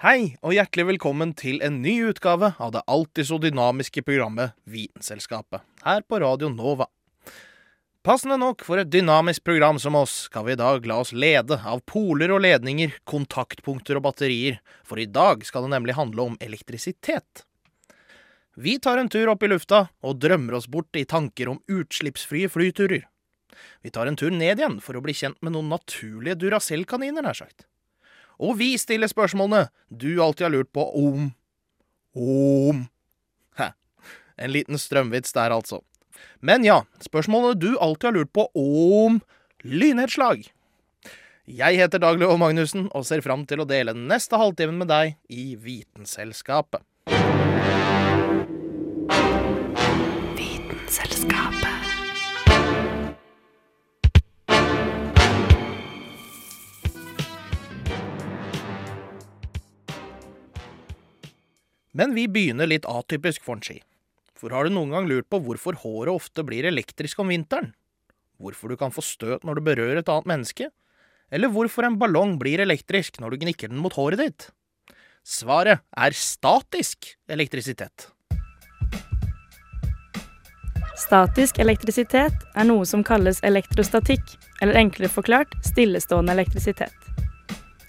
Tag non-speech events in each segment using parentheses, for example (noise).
Hei, og hjertelig velkommen til en ny utgave av det alltid så dynamiske programmet Vitenselskapet, her på Radio Nova. Passende nok for et dynamisk program som oss, skal vi i dag la oss lede av poler og ledninger, kontaktpunkter og batterier, for i dag skal det nemlig handle om elektrisitet. Vi tar en tur opp i lufta og drømmer oss bort i tanker om utslippsfrie flyturer. Vi tar en tur ned igjen for å bli kjent med noen naturlige Duracell-kaniner, nær sagt. Og vi stiller spørsmålene du alltid har lurt på om Om Hæ. En liten strømvits der, altså. Men ja, spørsmålene du alltid har lurt på om lynnedslag. Jeg heter Dag Løv Magnussen og ser fram til å dele den neste halvtimen med deg i Vitenselskapet. Men vi begynner litt atypisk, ski. For har du noen gang lurt på hvorfor håret ofte blir elektrisk om vinteren? Hvorfor du kan få støt når du berører et annet menneske? Eller hvorfor en ballong blir elektrisk når du gnikker den mot håret ditt? Svaret er statisk elektrisitet. Statisk elektrisitet er noe som kalles elektrostatikk, eller enklere forklart stillestående elektrisitet.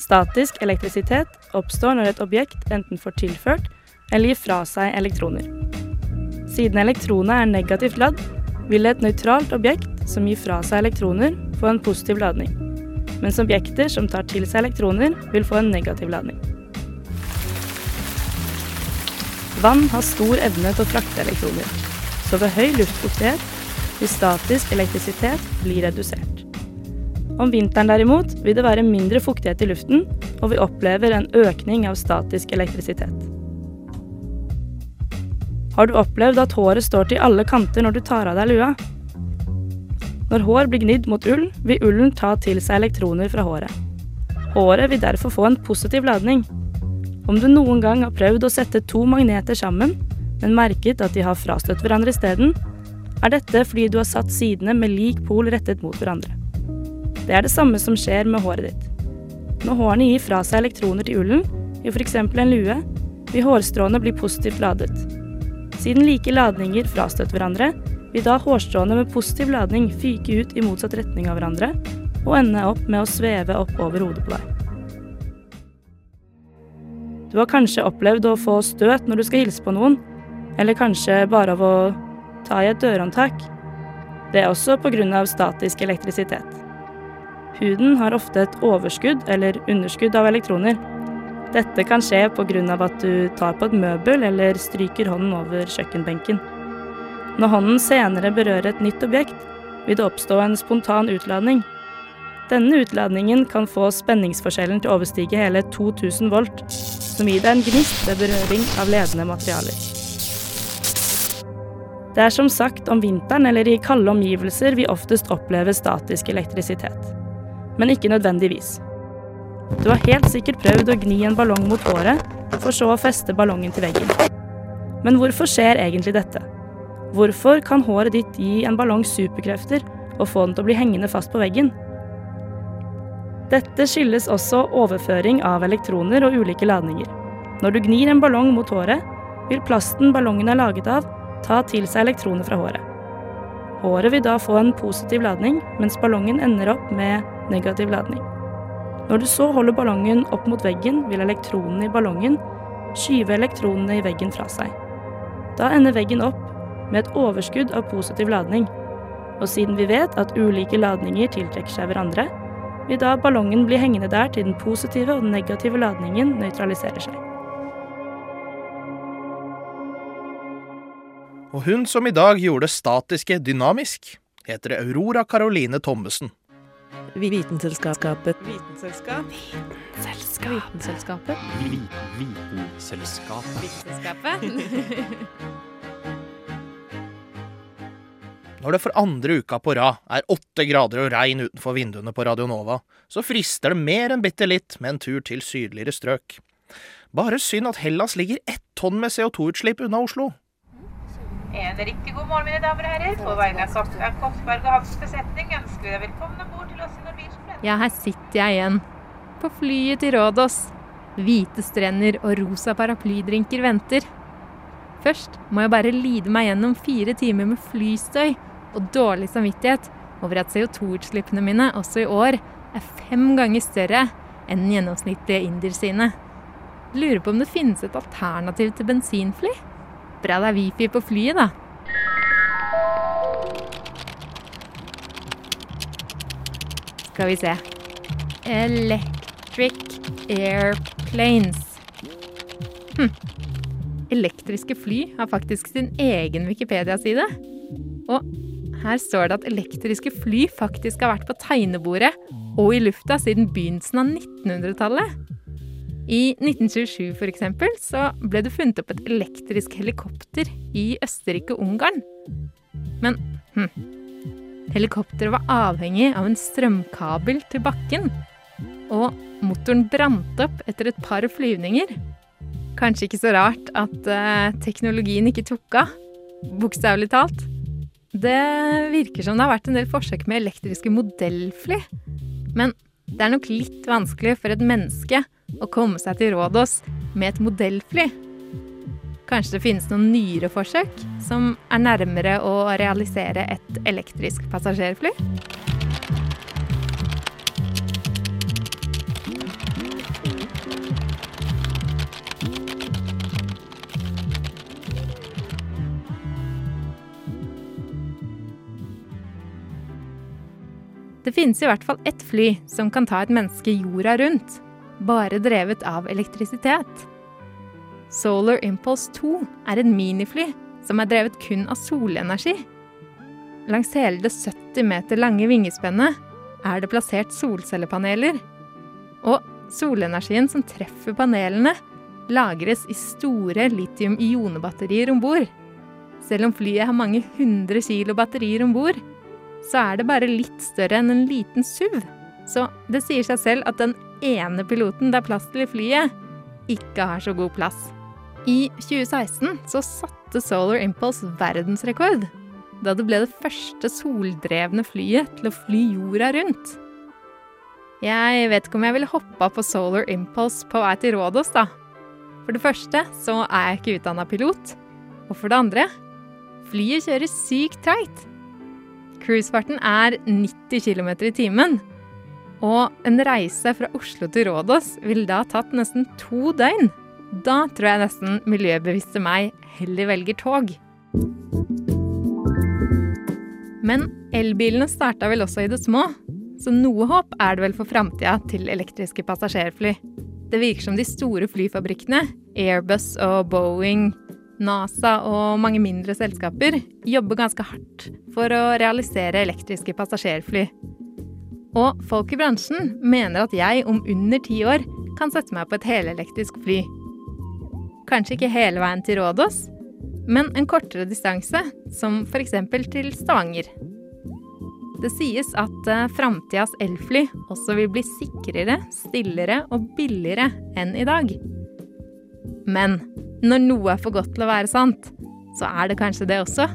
Statisk elektrisitet oppstår når et objekt enten får tilført eller gir fra seg elektroner. Siden elektronet er negativt ladd, vil et nøytralt objekt som gir fra seg elektroner, få en positiv ladning, mens objekter som tar til seg elektroner, vil få en negativ ladning. Vann har stor evne til å frakte elektroner, så ved høy luftfuktighet vil statisk elektrisitet bli redusert. Om vinteren derimot vil det være mindre fuktighet i luften, og vi opplever en økning av statisk elektrisitet. Har du opplevd at håret står til alle kanter når du tar av deg lua? Når hår blir gnidd mot ull, vil ullen ta til seg elektroner fra håret. Håret vil derfor få en positiv ladning. Om du noen gang har prøvd å sette to magneter sammen, men merket at de har frastøtt hverandre isteden, er dette fordi du har satt sidene med lik pol rettet mot hverandre. Det er det samme som skjer med håret ditt. Når hårene gir fra seg elektroner til ullen, i f.eks. en lue, vil hårstråene bli positivt ladet. Siden like ladninger frastøter hverandre, vil da hårstråene med positiv ladning fyke ut i motsatt retning av hverandre og ende opp med å sveve opp over hodet på deg. Du har kanskje opplevd å få støt når du skal hilse på noen, eller kanskje bare av å ta i et dørhåndtak. Det er også pga. statisk elektrisitet. Huden har ofte et overskudd eller underskudd av elektroner, dette kan skje pga. at du tar på et møbel eller stryker hånden over kjøkkenbenken. Når hånden senere berører et nytt objekt, vil det oppstå en spontan utladning. Denne utladningen kan få spenningsforskjellen til å overstige hele 2000 volt, som gir deg en gnist ved berøring av ledende materialer. Det er som sagt om vinteren eller i kalde omgivelser vi oftest opplever statisk elektrisitet. Men ikke nødvendigvis. Du har helt sikkert prøvd å gni en ballong mot håret, for så å feste ballongen til veggen. Men hvorfor skjer egentlig dette? Hvorfor kan håret ditt gi en ballong superkrefter og få den til å bli hengende fast på veggen? Dette skyldes også overføring av elektroner og ulike ladninger. Når du gnir en ballong mot håret, vil plasten ballongen er laget av, ta til seg elektroner fra håret. Håret vil da få en positiv ladning, mens ballongen ender opp med negativ ladning. Når du så holder ballongen opp mot veggen, vil elektronene i ballongen skyve elektronene i veggen fra seg. Da ender veggen opp med et overskudd av positiv ladning. Og siden vi vet at ulike ladninger tiltrekker seg hverandre, vil da ballongen bli hengende der til den positive og den negative ladningen nøytraliserer seg. Og hun som i dag gjorde det statiske dynamisk, heter Aurora Caroline Thommessen. Vitenselskapet. Vitenselskap. Vitenselskapet. Vitenselskapet. Vitenselskapet. (laughs) Når det for andre uka på rad er åtte grader og regn utenfor vinduene på Radio Nova, så frister det mer enn bitte litt med en tur til sydligere strøk. Bare synd at Hellas ligger ett tonn med CO2-utslipp unna Oslo. En riktig god morgen, mine damer og herrer. På vegne av Korsberg og hans besetning ønsker vi deg velkommen om bord til oss i Norwegian. Ja, her sitter jeg igjen. På flyet til Rådås. Hvite strender og rosa paraplydrinker venter. Først må jeg bare lide meg gjennom fire timer med flystøy og dårlig samvittighet over at CO2-utslippene mine også i år er fem ganger større enn den gjennomsnittlige indersine. Lurer på om det finnes et alternativ til bensinfly? Bra det er wifi på flyet, da. Skal vi se. Electric airplanes. Hm. Elektriske fly har faktisk sin egen Wikipedia-side. Og her står det at elektriske fly faktisk har vært på tegnebordet og i lufta siden begynnelsen av 1900-tallet. I 1927 for eksempel, så ble det funnet opp et elektrisk helikopter i Østerrike-Ungarn. Men hm, helikopteret var avhengig av en strømkabel til bakken. Og motoren brant opp etter et par flyvninger. Kanskje ikke så rart at eh, teknologien ikke tok av. Bokstavelig talt. Det virker som det har vært en del forsøk med elektriske modellfly. Men det er nok litt vanskelig for et menneske å komme seg til Rådås med et modellfly. Kanskje det finnes noen nyere forsøk som er nærmere å realisere et elektrisk passasjerfly? Det finnes i hvert fall ett fly som kan ta et menneske jorda rundt, bare drevet av elektrisitet. Solar Impulse 2 er et minifly som er drevet kun av solenergi. Langs hele det 70 meter lange vingespennet er det plassert solcellepaneler. Og solenergien som treffer panelene, lagres i store litium-ionebatterier om bord. Selv om flyet har mange hundre kilo batterier om bord, så er det bare litt større enn en liten SUV. Så det sier seg selv at den ene piloten det er plass til i flyet, ikke har så god plass. I 2016 så satte Solar Impulse verdensrekord da det ble det første soldrevne flyet til å fly jorda rundt. Jeg vet ikke om jeg ville hoppa på Solar Impulse på vei til Rådås, da. For det første så er jeg ikke utdanna pilot. Og for det andre flyet kjører sykt treigt. Cruisefarten er 90 km i timen. Og en reise fra Oslo til Rådås ville da tatt nesten to døgn. Da tror jeg nesten miljøbevisste meg heller velger tog. Men elbilene starta vel også i det små, så noe håp er det vel for framtida til elektriske passasjerfly. Det virker som de store flyfabrikkene, Airbus og Boeing, NASA og mange mindre selskaper, jobber ganske hardt for å realisere elektriske passasjerfly. Og folk i bransjen mener at jeg om under ti år kan sette meg på et helelektrisk fly. Kanskje ikke hele veien til Rådås, men en kortere distanse, som f.eks. til Stavanger. Det sies at uh, framtidas elfly også vil bli sikrere, stillere og billigere enn i dag. Men når noe er for godt til å være sant, så er det kanskje det også.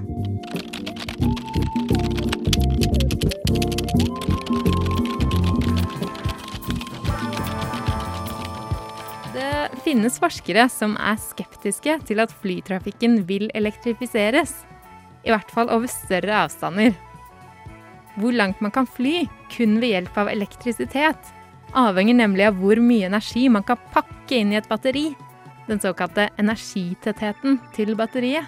Finnes forskere som er skeptiske til at flytrafikken vil elektrifiseres. I hvert fall over større avstander. Hvor langt man kan fly kun ved hjelp av elektrisitet, avhenger nemlig av hvor mye energi man kan pakke inn i et batteri. Den såkalte energitettheten til batteriet.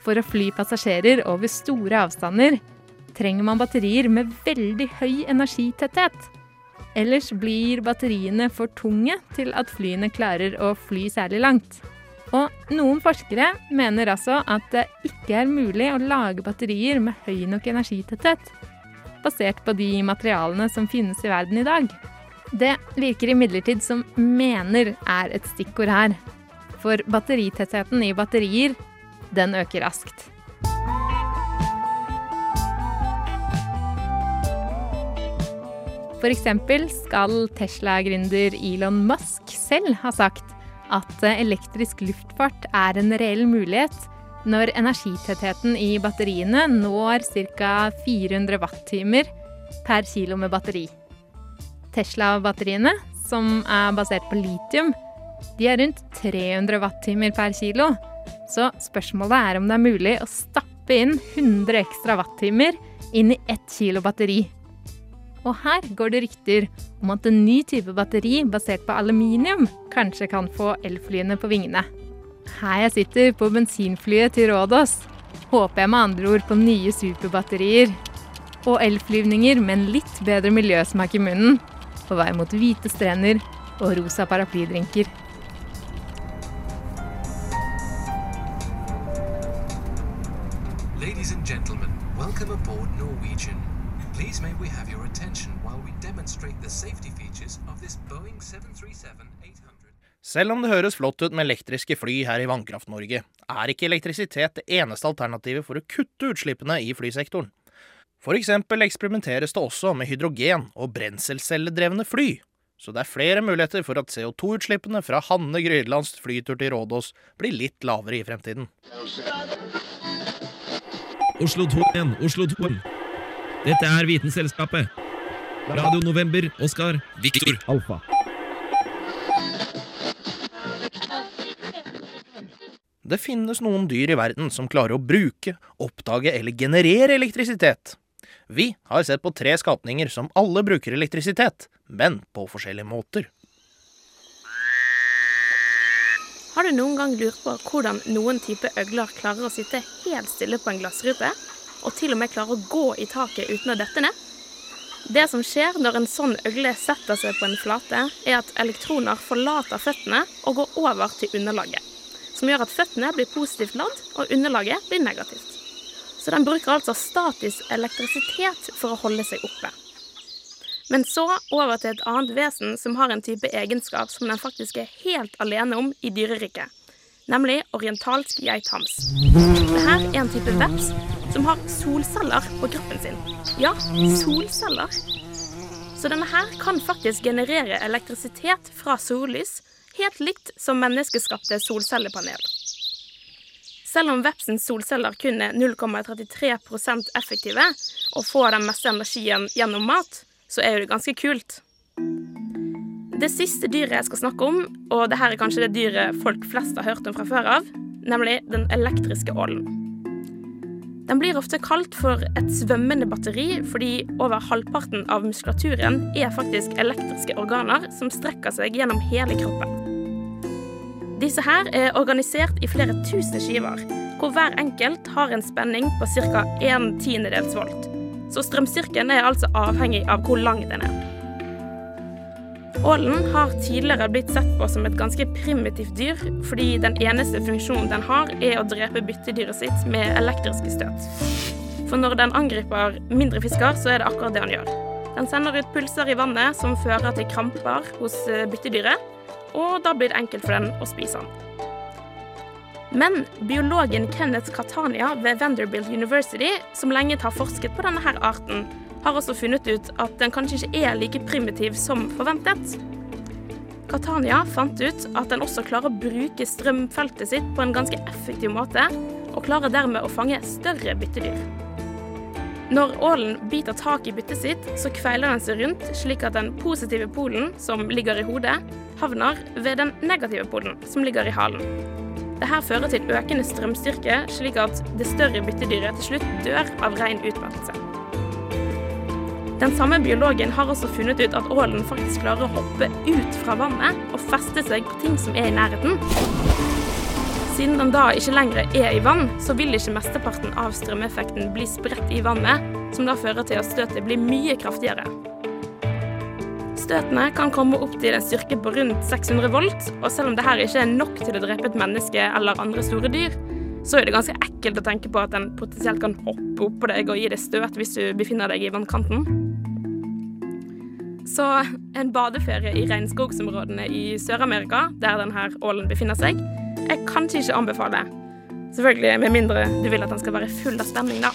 For å fly passasjerer over store avstander trenger man batterier med veldig høy energitetthet. Ellers blir batteriene for tunge til at flyene klarer å fly særlig langt. Og noen forskere mener altså at det ikke er mulig å lage batterier med høy nok energitetthet. basert på de materialene som finnes i verden i dag. Det virker imidlertid som 'mener' er et stikkord her. For batteritettheten i batterier, den øker raskt. F.eks. skal Tesla-gründer Elon Musk selv ha sagt at elektrisk luftfart er en reell mulighet når energitettheten i batteriene når ca. 400 wattimer per kilo med batteri. Tesla-batteriene, som er basert på litium, de er rundt 300 wattimer per kilo. Så spørsmålet er om det er mulig å stappe inn 100 ekstra wattimer inn i ett kilo batteri. Og her går det rykter om at en ny type batteri basert på aluminium kanskje kan få elflyene på vingene. Her jeg sitter på bensinflyet til Rådås, håper jeg med andre ord på nye superbatterier. Og elflyvninger med en litt bedre miljøsmak i munnen, på vei mot hvite strender og rosa paraplydrinker. Ladies and gentlemen, welcome aboard. Please may we have your attention while we demonstrate the safety features of this Boeing 737-800. Selv om det høres flott ut med elektriske fly her i Vannkraft-Norge, er ikke elektrisitet det eneste alternativet for å kutte utslippene i flysektoren. For eksempel eksperimenteres det også med hydrogen- og brenselcelledrevne fly, så det er flere muligheter for at CO2-utslippene fra Hanne Grydelands flytur til Rådås blir litt lavere i fremtiden. Oslo 2 1, Oslo 2. Dette er Vitenselskapet. Radio November, Oskar, Viktor, Alfa. Det finnes noen dyr i verden som klarer å bruke, oppdage eller generere elektrisitet. Vi har sett på tre skapninger som alle bruker elektrisitet, men på forskjellige måter. Har du noen gang lurt på hvordan noen type øgler klarer å sitte helt stille på en glassrute, og til og med klarer å gå i taket uten å dette ned? Det som skjer når en sånn øgle setter seg på en flate, er at elektroner forlater føttene og går over til underlaget. Som gjør at føttene blir positivt ladd, og underlaget blir negativt. Så den bruker altså statisk elektrisitet for å holde seg oppe. Men så over til et annet vesen som har en type egenskap som den faktisk er helt alene om i dyreriket. Nemlig orientalsk geithams. Dette er en type veps som har solceller på kroppen sin. Ja, solceller. Så denne her kan faktisk generere elektrisitet fra sollys, helt likt som menneskeskapte solcellepanel. Selv om vepsens solceller kun er 0,33% effektive og får den meste energien gjennom mat, så er jo det ganske kult. Det siste dyret jeg skal snakke om, og dette er kanskje det dyret folk flest har hørt om fra før av, nemlig den elektriske ålen. Den blir ofte kalt for et svømmende batteri fordi over halvparten av muskulaturen er faktisk elektriske organer som strekker seg gjennom hele kroppen. Disse her er organisert i flere tusen skiver, hvor hver enkelt har en spenning på ca. en tiendedels volt. Så strømstyrken er altså avhengig av hvor lang den er. Ålen har tidligere blitt sett på som et ganske primitivt dyr, fordi den eneste funksjonen den har, er å drepe byttedyret sitt med elektriske støt. For når den angriper mindre fisker, så er det akkurat det han gjør. Den sender ut pulser i vannet som fører til kramper hos eh, byttedyret, og da blir det enkelt for den å spise den. Men biologen Kenneth Catania ved Vanderbilt University, som lenge har forsket på denne her arten, har også funnet ut at den kanskje ikke er like primitiv som forventet. Catania fant ut at den også klarer å bruke strømfeltet sitt på en ganske effektiv måte, og klarer dermed å fange større byttedyr. Når ålen biter tak i byttet sitt, så kveiler den seg rundt, slik at den positive polen, som ligger i hodet, havner ved den negative polen, som ligger i halen. Dette fører til økende strømstyrke, slik at det større byttedyret til slutt dør av ren utmattelse. Den samme biologen har også funnet ut at ålen faktisk klarer å hoppe ut fra vannet og feste seg på ting som er i nærheten. Siden den da ikke lenger er i vann, så vil ikke mesteparten av strømeffekten bli spredt i vannet, som da fører til at støtet blir mye kraftigere. Støtene kan komme opp til en styrke på rundt 600 volt, og selv om dette ikke er nok til å drepe et menneske eller andre store dyr, så er det ganske ekkelt å tenke på at den potensielt kan hoppe opp på deg og gi deg støt hvis du befinner deg i vannkanten. Så en badeferie i regnskogsområdene i Sør-Amerika, der denne ålen befinner seg, jeg kan ikke anbefale. Selvfølgelig med mindre du vil at den skal være full av spenning, da.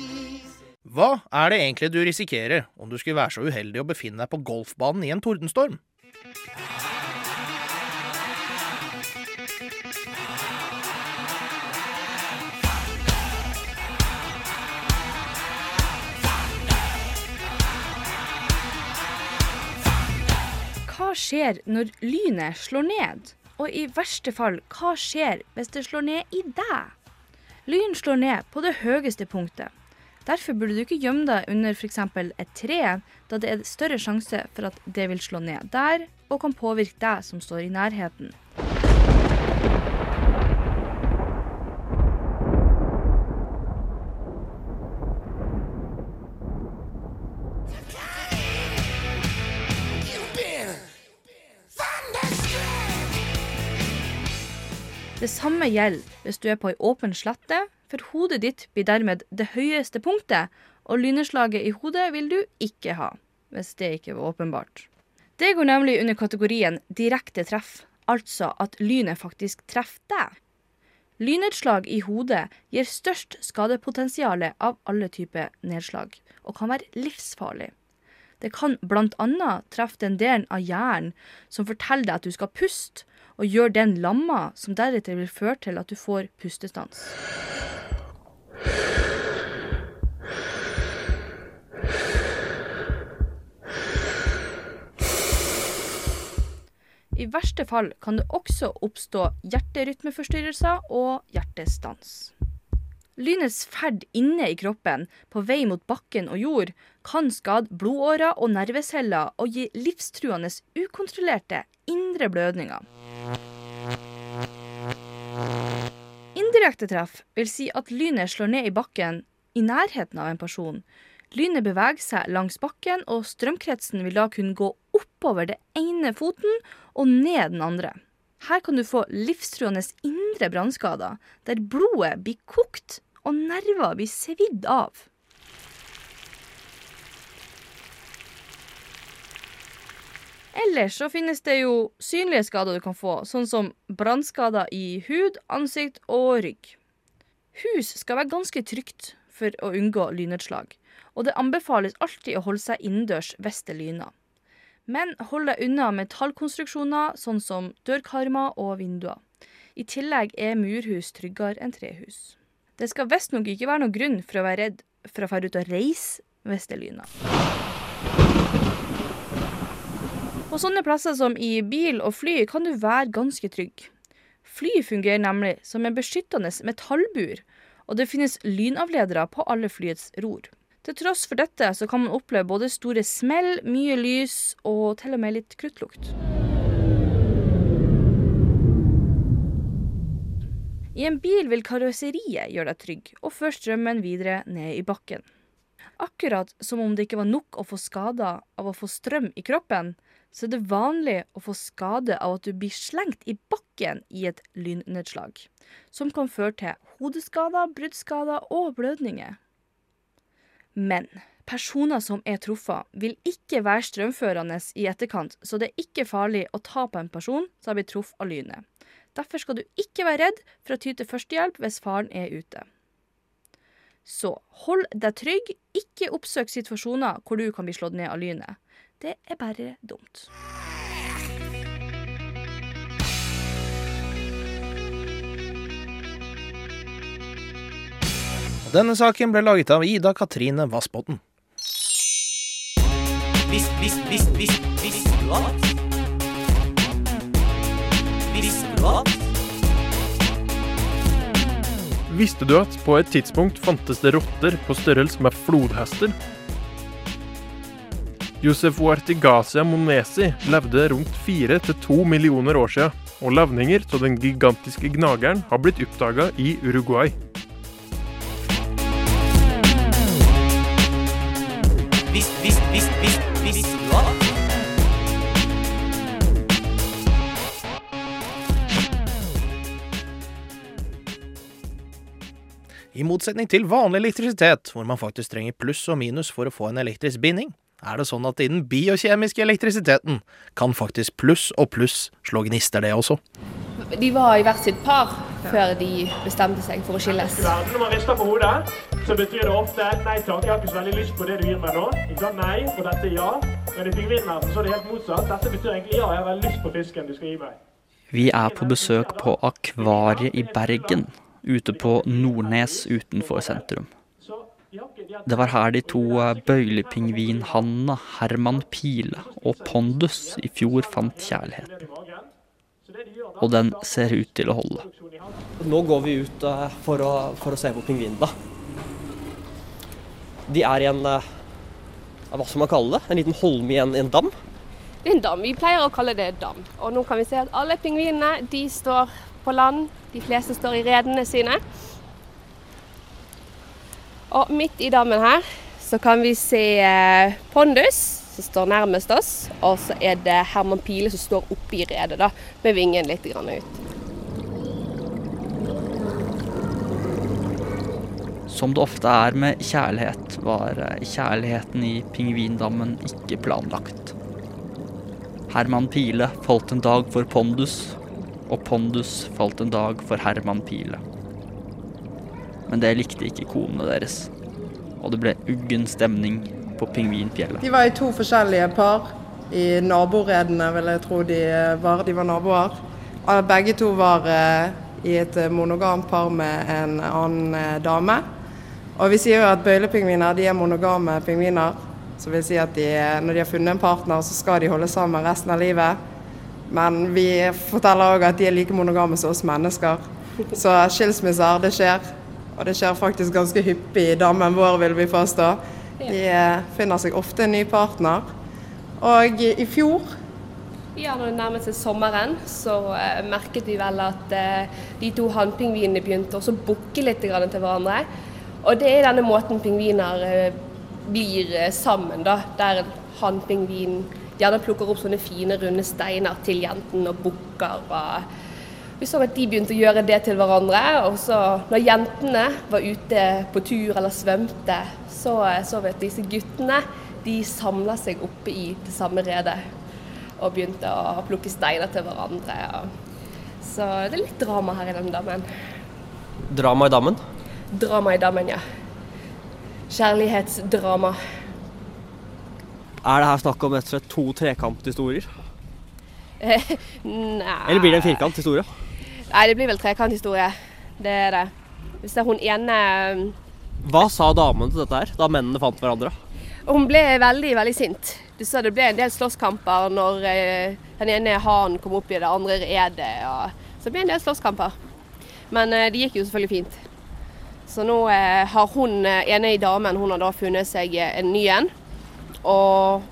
Hva er det egentlig du risikerer om du skulle være så uheldig å befinne deg på golfbanen i en tordenstorm? Hva skjer når lynet slår ned? Og i verste fall, hva skjer hvis det slår ned i deg? Lyn slår ned på det høyeste punktet. Derfor burde du ikke gjemme deg under f.eks. et tre, da det er større sjanse for at det vil slå ned der, og kan påvirke deg som står i nærheten. Det samme gjelder hvis du er på ei åpen slette, for hodet ditt blir dermed det høyeste punktet, og lynnedslaget i hodet vil du ikke ha, hvis det ikke var åpenbart. Det går nemlig under kategorien direkte treff, altså at lynet faktisk treffer deg. Lynnedslag i hodet gir størst skadepotensial av alle typer nedslag, og kan være livsfarlig. Det kan bl.a. treffe den delen av hjernen som forteller deg at du skal puste, og gjøre den lamma, som deretter vil føre til at du får pustestans. I verste fall kan det også oppstå hjerterytmeforstyrrelser og hjertestans. Lynets ferd inne i kroppen, på vei mot bakken og jord, kan skade blodårer og nerveceller og gi livstruende ukontrollerte indre blødninger. Indirekte treff vil si at lynet slår ned i bakken i nærheten av en person. Lynet beveger seg langs bakken, og strømkretsen vil da kunne gå oppover det ene foten og ned den andre. Her kan du få livstruende indre brannskader, der blodet blir kokt og nerver blir svidd av. Ellers så finnes det jo synlige skader du kan få, sånn som brannskader i hud, ansikt og rygg. Hus skal være ganske trygt for å unngå lynnedslag, og det anbefales alltid å holde seg innendørs hvis det lyner. Men hold deg unna metallkonstruksjoner sånn som dørkarmer og vinduer. I tillegg er murhus tryggere enn trehus. Det skal visstnok ikke være noen grunn for å være redd for å dra ut og reise hvis det lyner. På sånne plasser som i bil og fly kan du være ganske trygg. Fly fungerer nemlig som en beskyttende metallbur, og det finnes lynavledere på alle flyets ror. Til tross for dette så kan man oppleve både store smell, mye lys og til og med litt kruttlukt. I en bil vil karosseriet gjøre deg trygg og føre strømmen videre ned i bakken. Akkurat som om det ikke var nok å få skader av å få strøm i kroppen, så er det vanlig å få skade av at du blir slengt i bakken i et lynnedslag, som kan føre til hodeskader, bruddskader og blødninger. Men personer som er truffet, vil ikke være strømførende i etterkant, så det er ikke farlig å ta på en person som har blitt truffet av lynet. Derfor skal du ikke være redd for å ty til førstehjelp hvis faren er ute. Så hold deg trygg, ikke oppsøk situasjoner hvor du kan bli slått ned av lynet. Det er bare dumt. Denne saken ble laget av Ida Katrine Vassbotn. Visste du at? Visste du at? Visste du at på et tidspunkt fantes det rotter på størrelse med flodhester? Josef Wartigasia monesi levde rundt 4-2 millioner år siden, og levninger av den gigantiske gnageren har blitt oppdaga i Uruguay. Du at? I motsetning til vanlig elektrisitet, hvor man faktisk trenger pluss og minus for å få en elektrisk binding, er det sånn at i den biokjemiske elektrisiteten kan faktisk pluss og pluss slå gnister, det også. De var i hvert sitt par før de bestemte seg for å skilles. Når man rister på hodet, så betyr det ofte nei takk, jeg har ikke så veldig lyst på det du gir meg nå. Ikke sant? Nei, og dette er ja. Men i pingvinverdenen så er det helt motsatt. Dette betyr egentlig ja, jeg har veldig lyst på fisken du skal gi meg. Vi er på besøk på Akvariet i Bergen, ute på Nordnes utenfor sentrum. Det var her de to eh, bøylepingvinhannene Herman Pile og Pondus i fjor fant kjærligheten. Og den ser ut til å holde. Nå går vi ut eh, for å, for å se på pingvinene. De er i en eh, hva skal man kalle det? En liten holme i en, en dam? Det er en dam. Vi pleier å kalle det dam. Og nå kan vi se at alle pingvinene de står på land. De fleste står i redene sine. Og midt i dammen her så kan vi se eh, Pondus, som står nærmest oss. Og så er det Herman Pile som står oppi redet, da, med vingen litt grann ut. Som det ofte er med kjærlighet, var eh, kjærligheten i pingvindammen ikke planlagt. Herman Pile falt en dag for Pondus, og Pondus falt en dag for Herman Pile. Men det likte ikke konene deres, og det ble uggen stemning på Pingvinfjellet. De var i to forskjellige par. I naboredene, vil jeg tro de var. De var naboer. Begge to var eh, i et monogamt par med en annen eh, dame. Og vi sier jo at bøylepingviner de er monogame pingviner. Så vil si at de, når de har funnet en partner, så skal de holde sammen resten av livet. Men vi forteller òg at de er like monogame som oss mennesker. Så skilsmisser, det skjer. Og det skjer faktisk ganske hyppig i dammen vår, vil vi påstå. De eh, finner seg ofte en ny partner. Og i fjor Ja, når det nærmet seg sommeren, så eh, merket vi vel at eh, de to hannpingvinene begynte også å bukke litt grann til hverandre. Og det er denne måten pingviner eh, blir eh, sammen, da. Der en hannpingvin gjerne plukker opp sånne fine, runde steiner til jenten og bukker. og Vi så at de begynte å gjøre det til hverandre. Og så når jentene var ute på tur eller svømte, så eh, så vi at disse guttene de samla seg oppe i det samme redet. Og begynte å plukke steiner til hverandre. Så det er litt drama her i den dammen. Drama i dammen? Drama i dammen, ja. Kjærlighetsdrama. Er det her snakk om rett og slett to trekanthistorier? (laughs) Nei Eller blir det en firkanthistorie? Nei, det blir vel trekanthistorie. Det er det. Hvis det er hun ene Hva sa damene til dette her, da mennene fant hverandre? Hun ble veldig, veldig sint. Du sa det ble en del slåsskamper når eh, den ene hanen kom opp i det andre redet. Så det ble en del slåsskamper. Men eh, det gikk jo selvfølgelig fint. Så nå eh, har hun ene i damen hun har da funnet seg en ny en. Og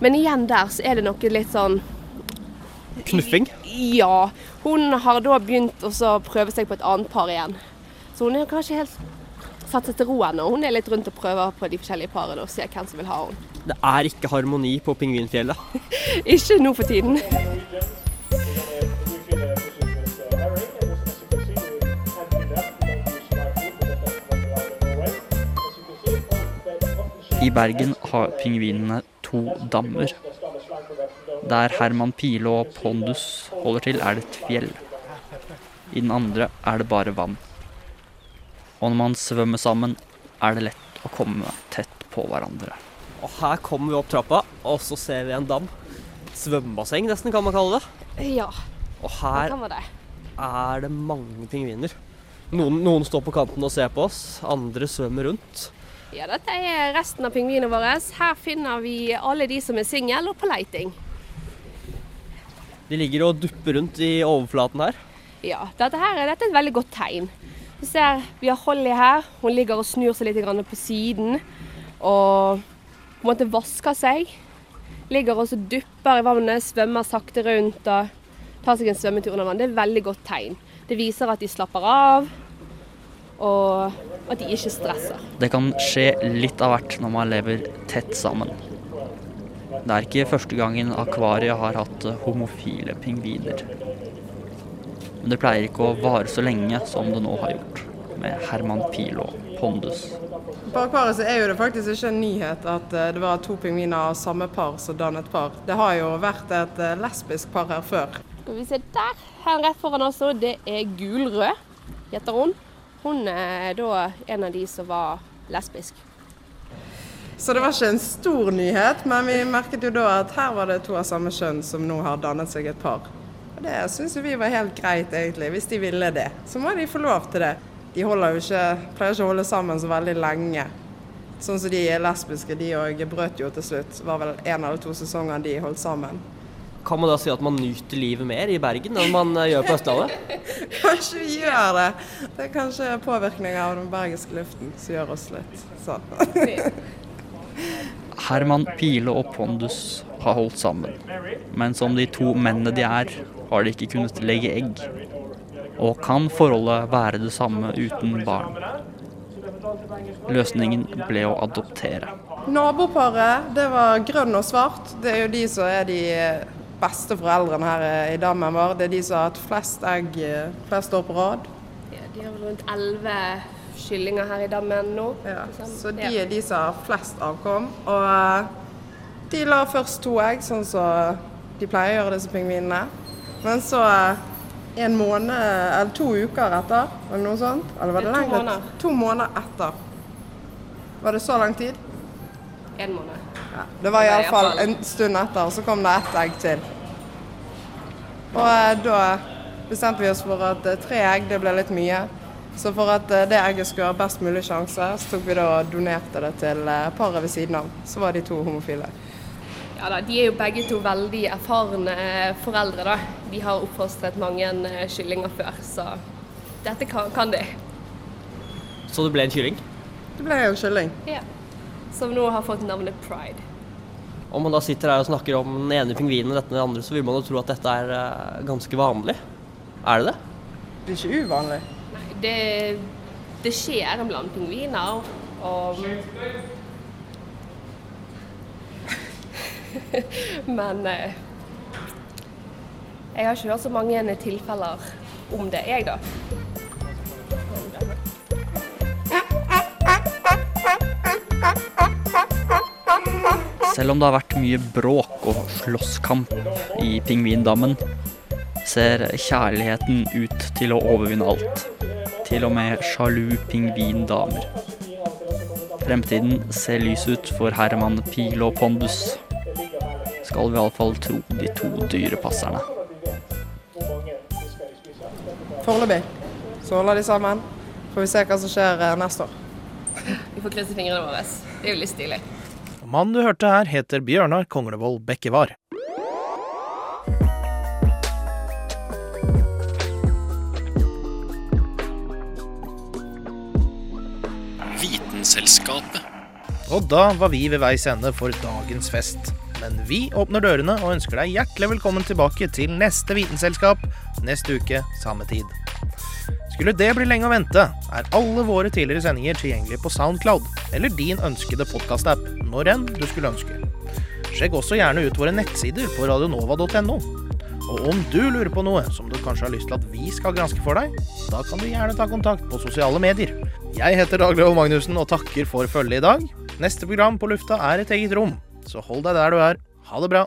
Men igjen der så er det noe litt sånn Knuffing? Ja. Hun har da begynt å prøve seg på et annet par igjen. Så hun er kanskje helt satt seg til ro ennå. Hun er litt rundt og prøver på de forskjellige parene og ser hvem som vil ha henne. Det er ikke harmoni på Pingvinfjellet. (laughs) Ikke nå for tiden. I Bergen har pingvinene to dammer. Der Herman Pile og Pondus holder til, er det et fjell. I den andre er det bare vann. Og når man svømmer sammen, er det lett å komme tett på hverandre. Og her kommer vi opp trappa, og så ser vi en dam. Svømmebasseng nesten, kan man kalle det. Ja. Og her Det kan være det. er det mange pingviner. Noen, noen står på kanten og ser på oss, andre svømmer rundt. Ja, dette er resten av pingvinene våre. Her finner vi alle de som er single og på leiting. De ligger og dupper rundt i overflaten her. Ja, dette her er, dette er et veldig godt tegn. Du ser, vi har Holly her. Hun ligger og snur seg litt på siden. Og på en måte vasker seg. Ligger og dupper i vannet, svømmer sakte rundt og tar seg en svømmetur under vann. Det er et veldig godt tegn. Det viser at de slapper av, og at de ikke stresser. Det kan skje litt av hvert når man lever tett sammen. Det er ikke første gangen akvariet har hatt homofile pingviner. Men det pleier ikke å vare så lenge som det nå har gjort, med Herman Pilo Pondus. På akvariet så er jo det faktisk ikke en nyhet at eh, det var to pingviner av samme par som dannet par. Det har jo vært et eh, lesbisk par her før. Skal vi se der. Her rett foran oss, det er Gulrød, heter hun. Hun er da en av de som var lesbisk. Så det var ikke en stor nyhet, men vi merket jo da at her var det to av samme kjønn som nå har dannet seg et par. Og det syns vi var helt greit, egentlig. Hvis de ville det, så må de få lov til det. De ikke, pleier ikke å holde sammen så veldig lenge. Sånn som de lesbiske, de òg brøt jo til slutt. Det var vel én eller to sesonger de holdt sammen. Kan man da si at man nyter livet mer i Bergen enn man eh, gjør på Østlandet? Kanskje vi gjør det. Det er kanskje påvirkninger av den bergiske luften som gjør oss litt sånn. (laughs) Herman Pile og Pondus har holdt sammen, men som de to mennene de er, har de ikke kunnet legge egg. Og kan forholdet være det samme uten barn? Løsningen ble å adoptere. Naboparet, det var grønn og svart. Det er jo de som er de beste foreldrene her i dammen vår. Det er de som har hatt flest egg flest år på rad. Ja, de har vel rundt elleve kyllinger her i dammen nå. Ja, så de er de som har flest avkom. Og eh, de la først to egg, sånn som de pleier å gjøre disse pingvinene. Men så eh, en måned, eller to uker etter, eller noe sånt? Eller var det, Det to måneder. To måneder etter. Var det så lang tid? En måned. Ja, det var i iallfall en stund etter, så kom det ett egg til. Og eh, da bestemte vi oss for at eh, tre egg det ble litt mye. Så for at eh, det egget skulle ha best mulig sjanse, så tok vi da og donerte det til paret ved siden av. Så var de to homofile. Ja da, De er jo begge to veldig erfarne foreldre. da. De har oppfostret mange kyllinger før, så dette kan, kan de. Så det ble en kylling? Det ble jo kylling. Ja. Som nå har fått navnet Pride. Om man da sitter her og snakker om den ene pingvinen og dette med den andre, så vil man jo tro at dette er eh, ganske vanlig. Er det det? Det er ikke uvanlig. Nei, det, det skjer blant pingviner. Og (laughs) Men eh, jeg har ikke hørt så mange tilfeller om det, jeg, da. Selv om det har vært mye bråk og slåsskamp i pingvindammen, ser kjærligheten ut til å overvinne alt. Til og med sjalu pingvindamer. Fremtiden ser lys ut for Herman Pil og Pondus. Skal vi iallfall tro de to dyrepasserne. Foreløpig så holder de sammen. Får vi se hva som skjer eh, neste år. Vi får krysse fingrene våre. Det er jo litt stilig. Mannen du hørte her, heter Bjørnar Konglevold Bekkevar. Vitenselskapet. Og da var vi ved veis ende for dagens fest. Men vi åpner dørene og ønsker deg hjertelig velkommen tilbake til neste Vitenselskap neste uke, samme tid. Skulle det bli lenge å vente, er alle våre tidligere sendinger tilgjengelige på Soundcloud eller din ønskede podkastapp når enn du skulle ønske. Sjekk også gjerne ut våre nettsider på radionova.no. Og om du lurer på noe som du kanskje har lyst til at vi skal granske for deg, da kan du gjerne ta kontakt på sosiale medier. Jeg heter Daglev Magnussen og takker for følget i dag. Neste program på lufta er et eget rom, så hold deg der du er. Ha det bra.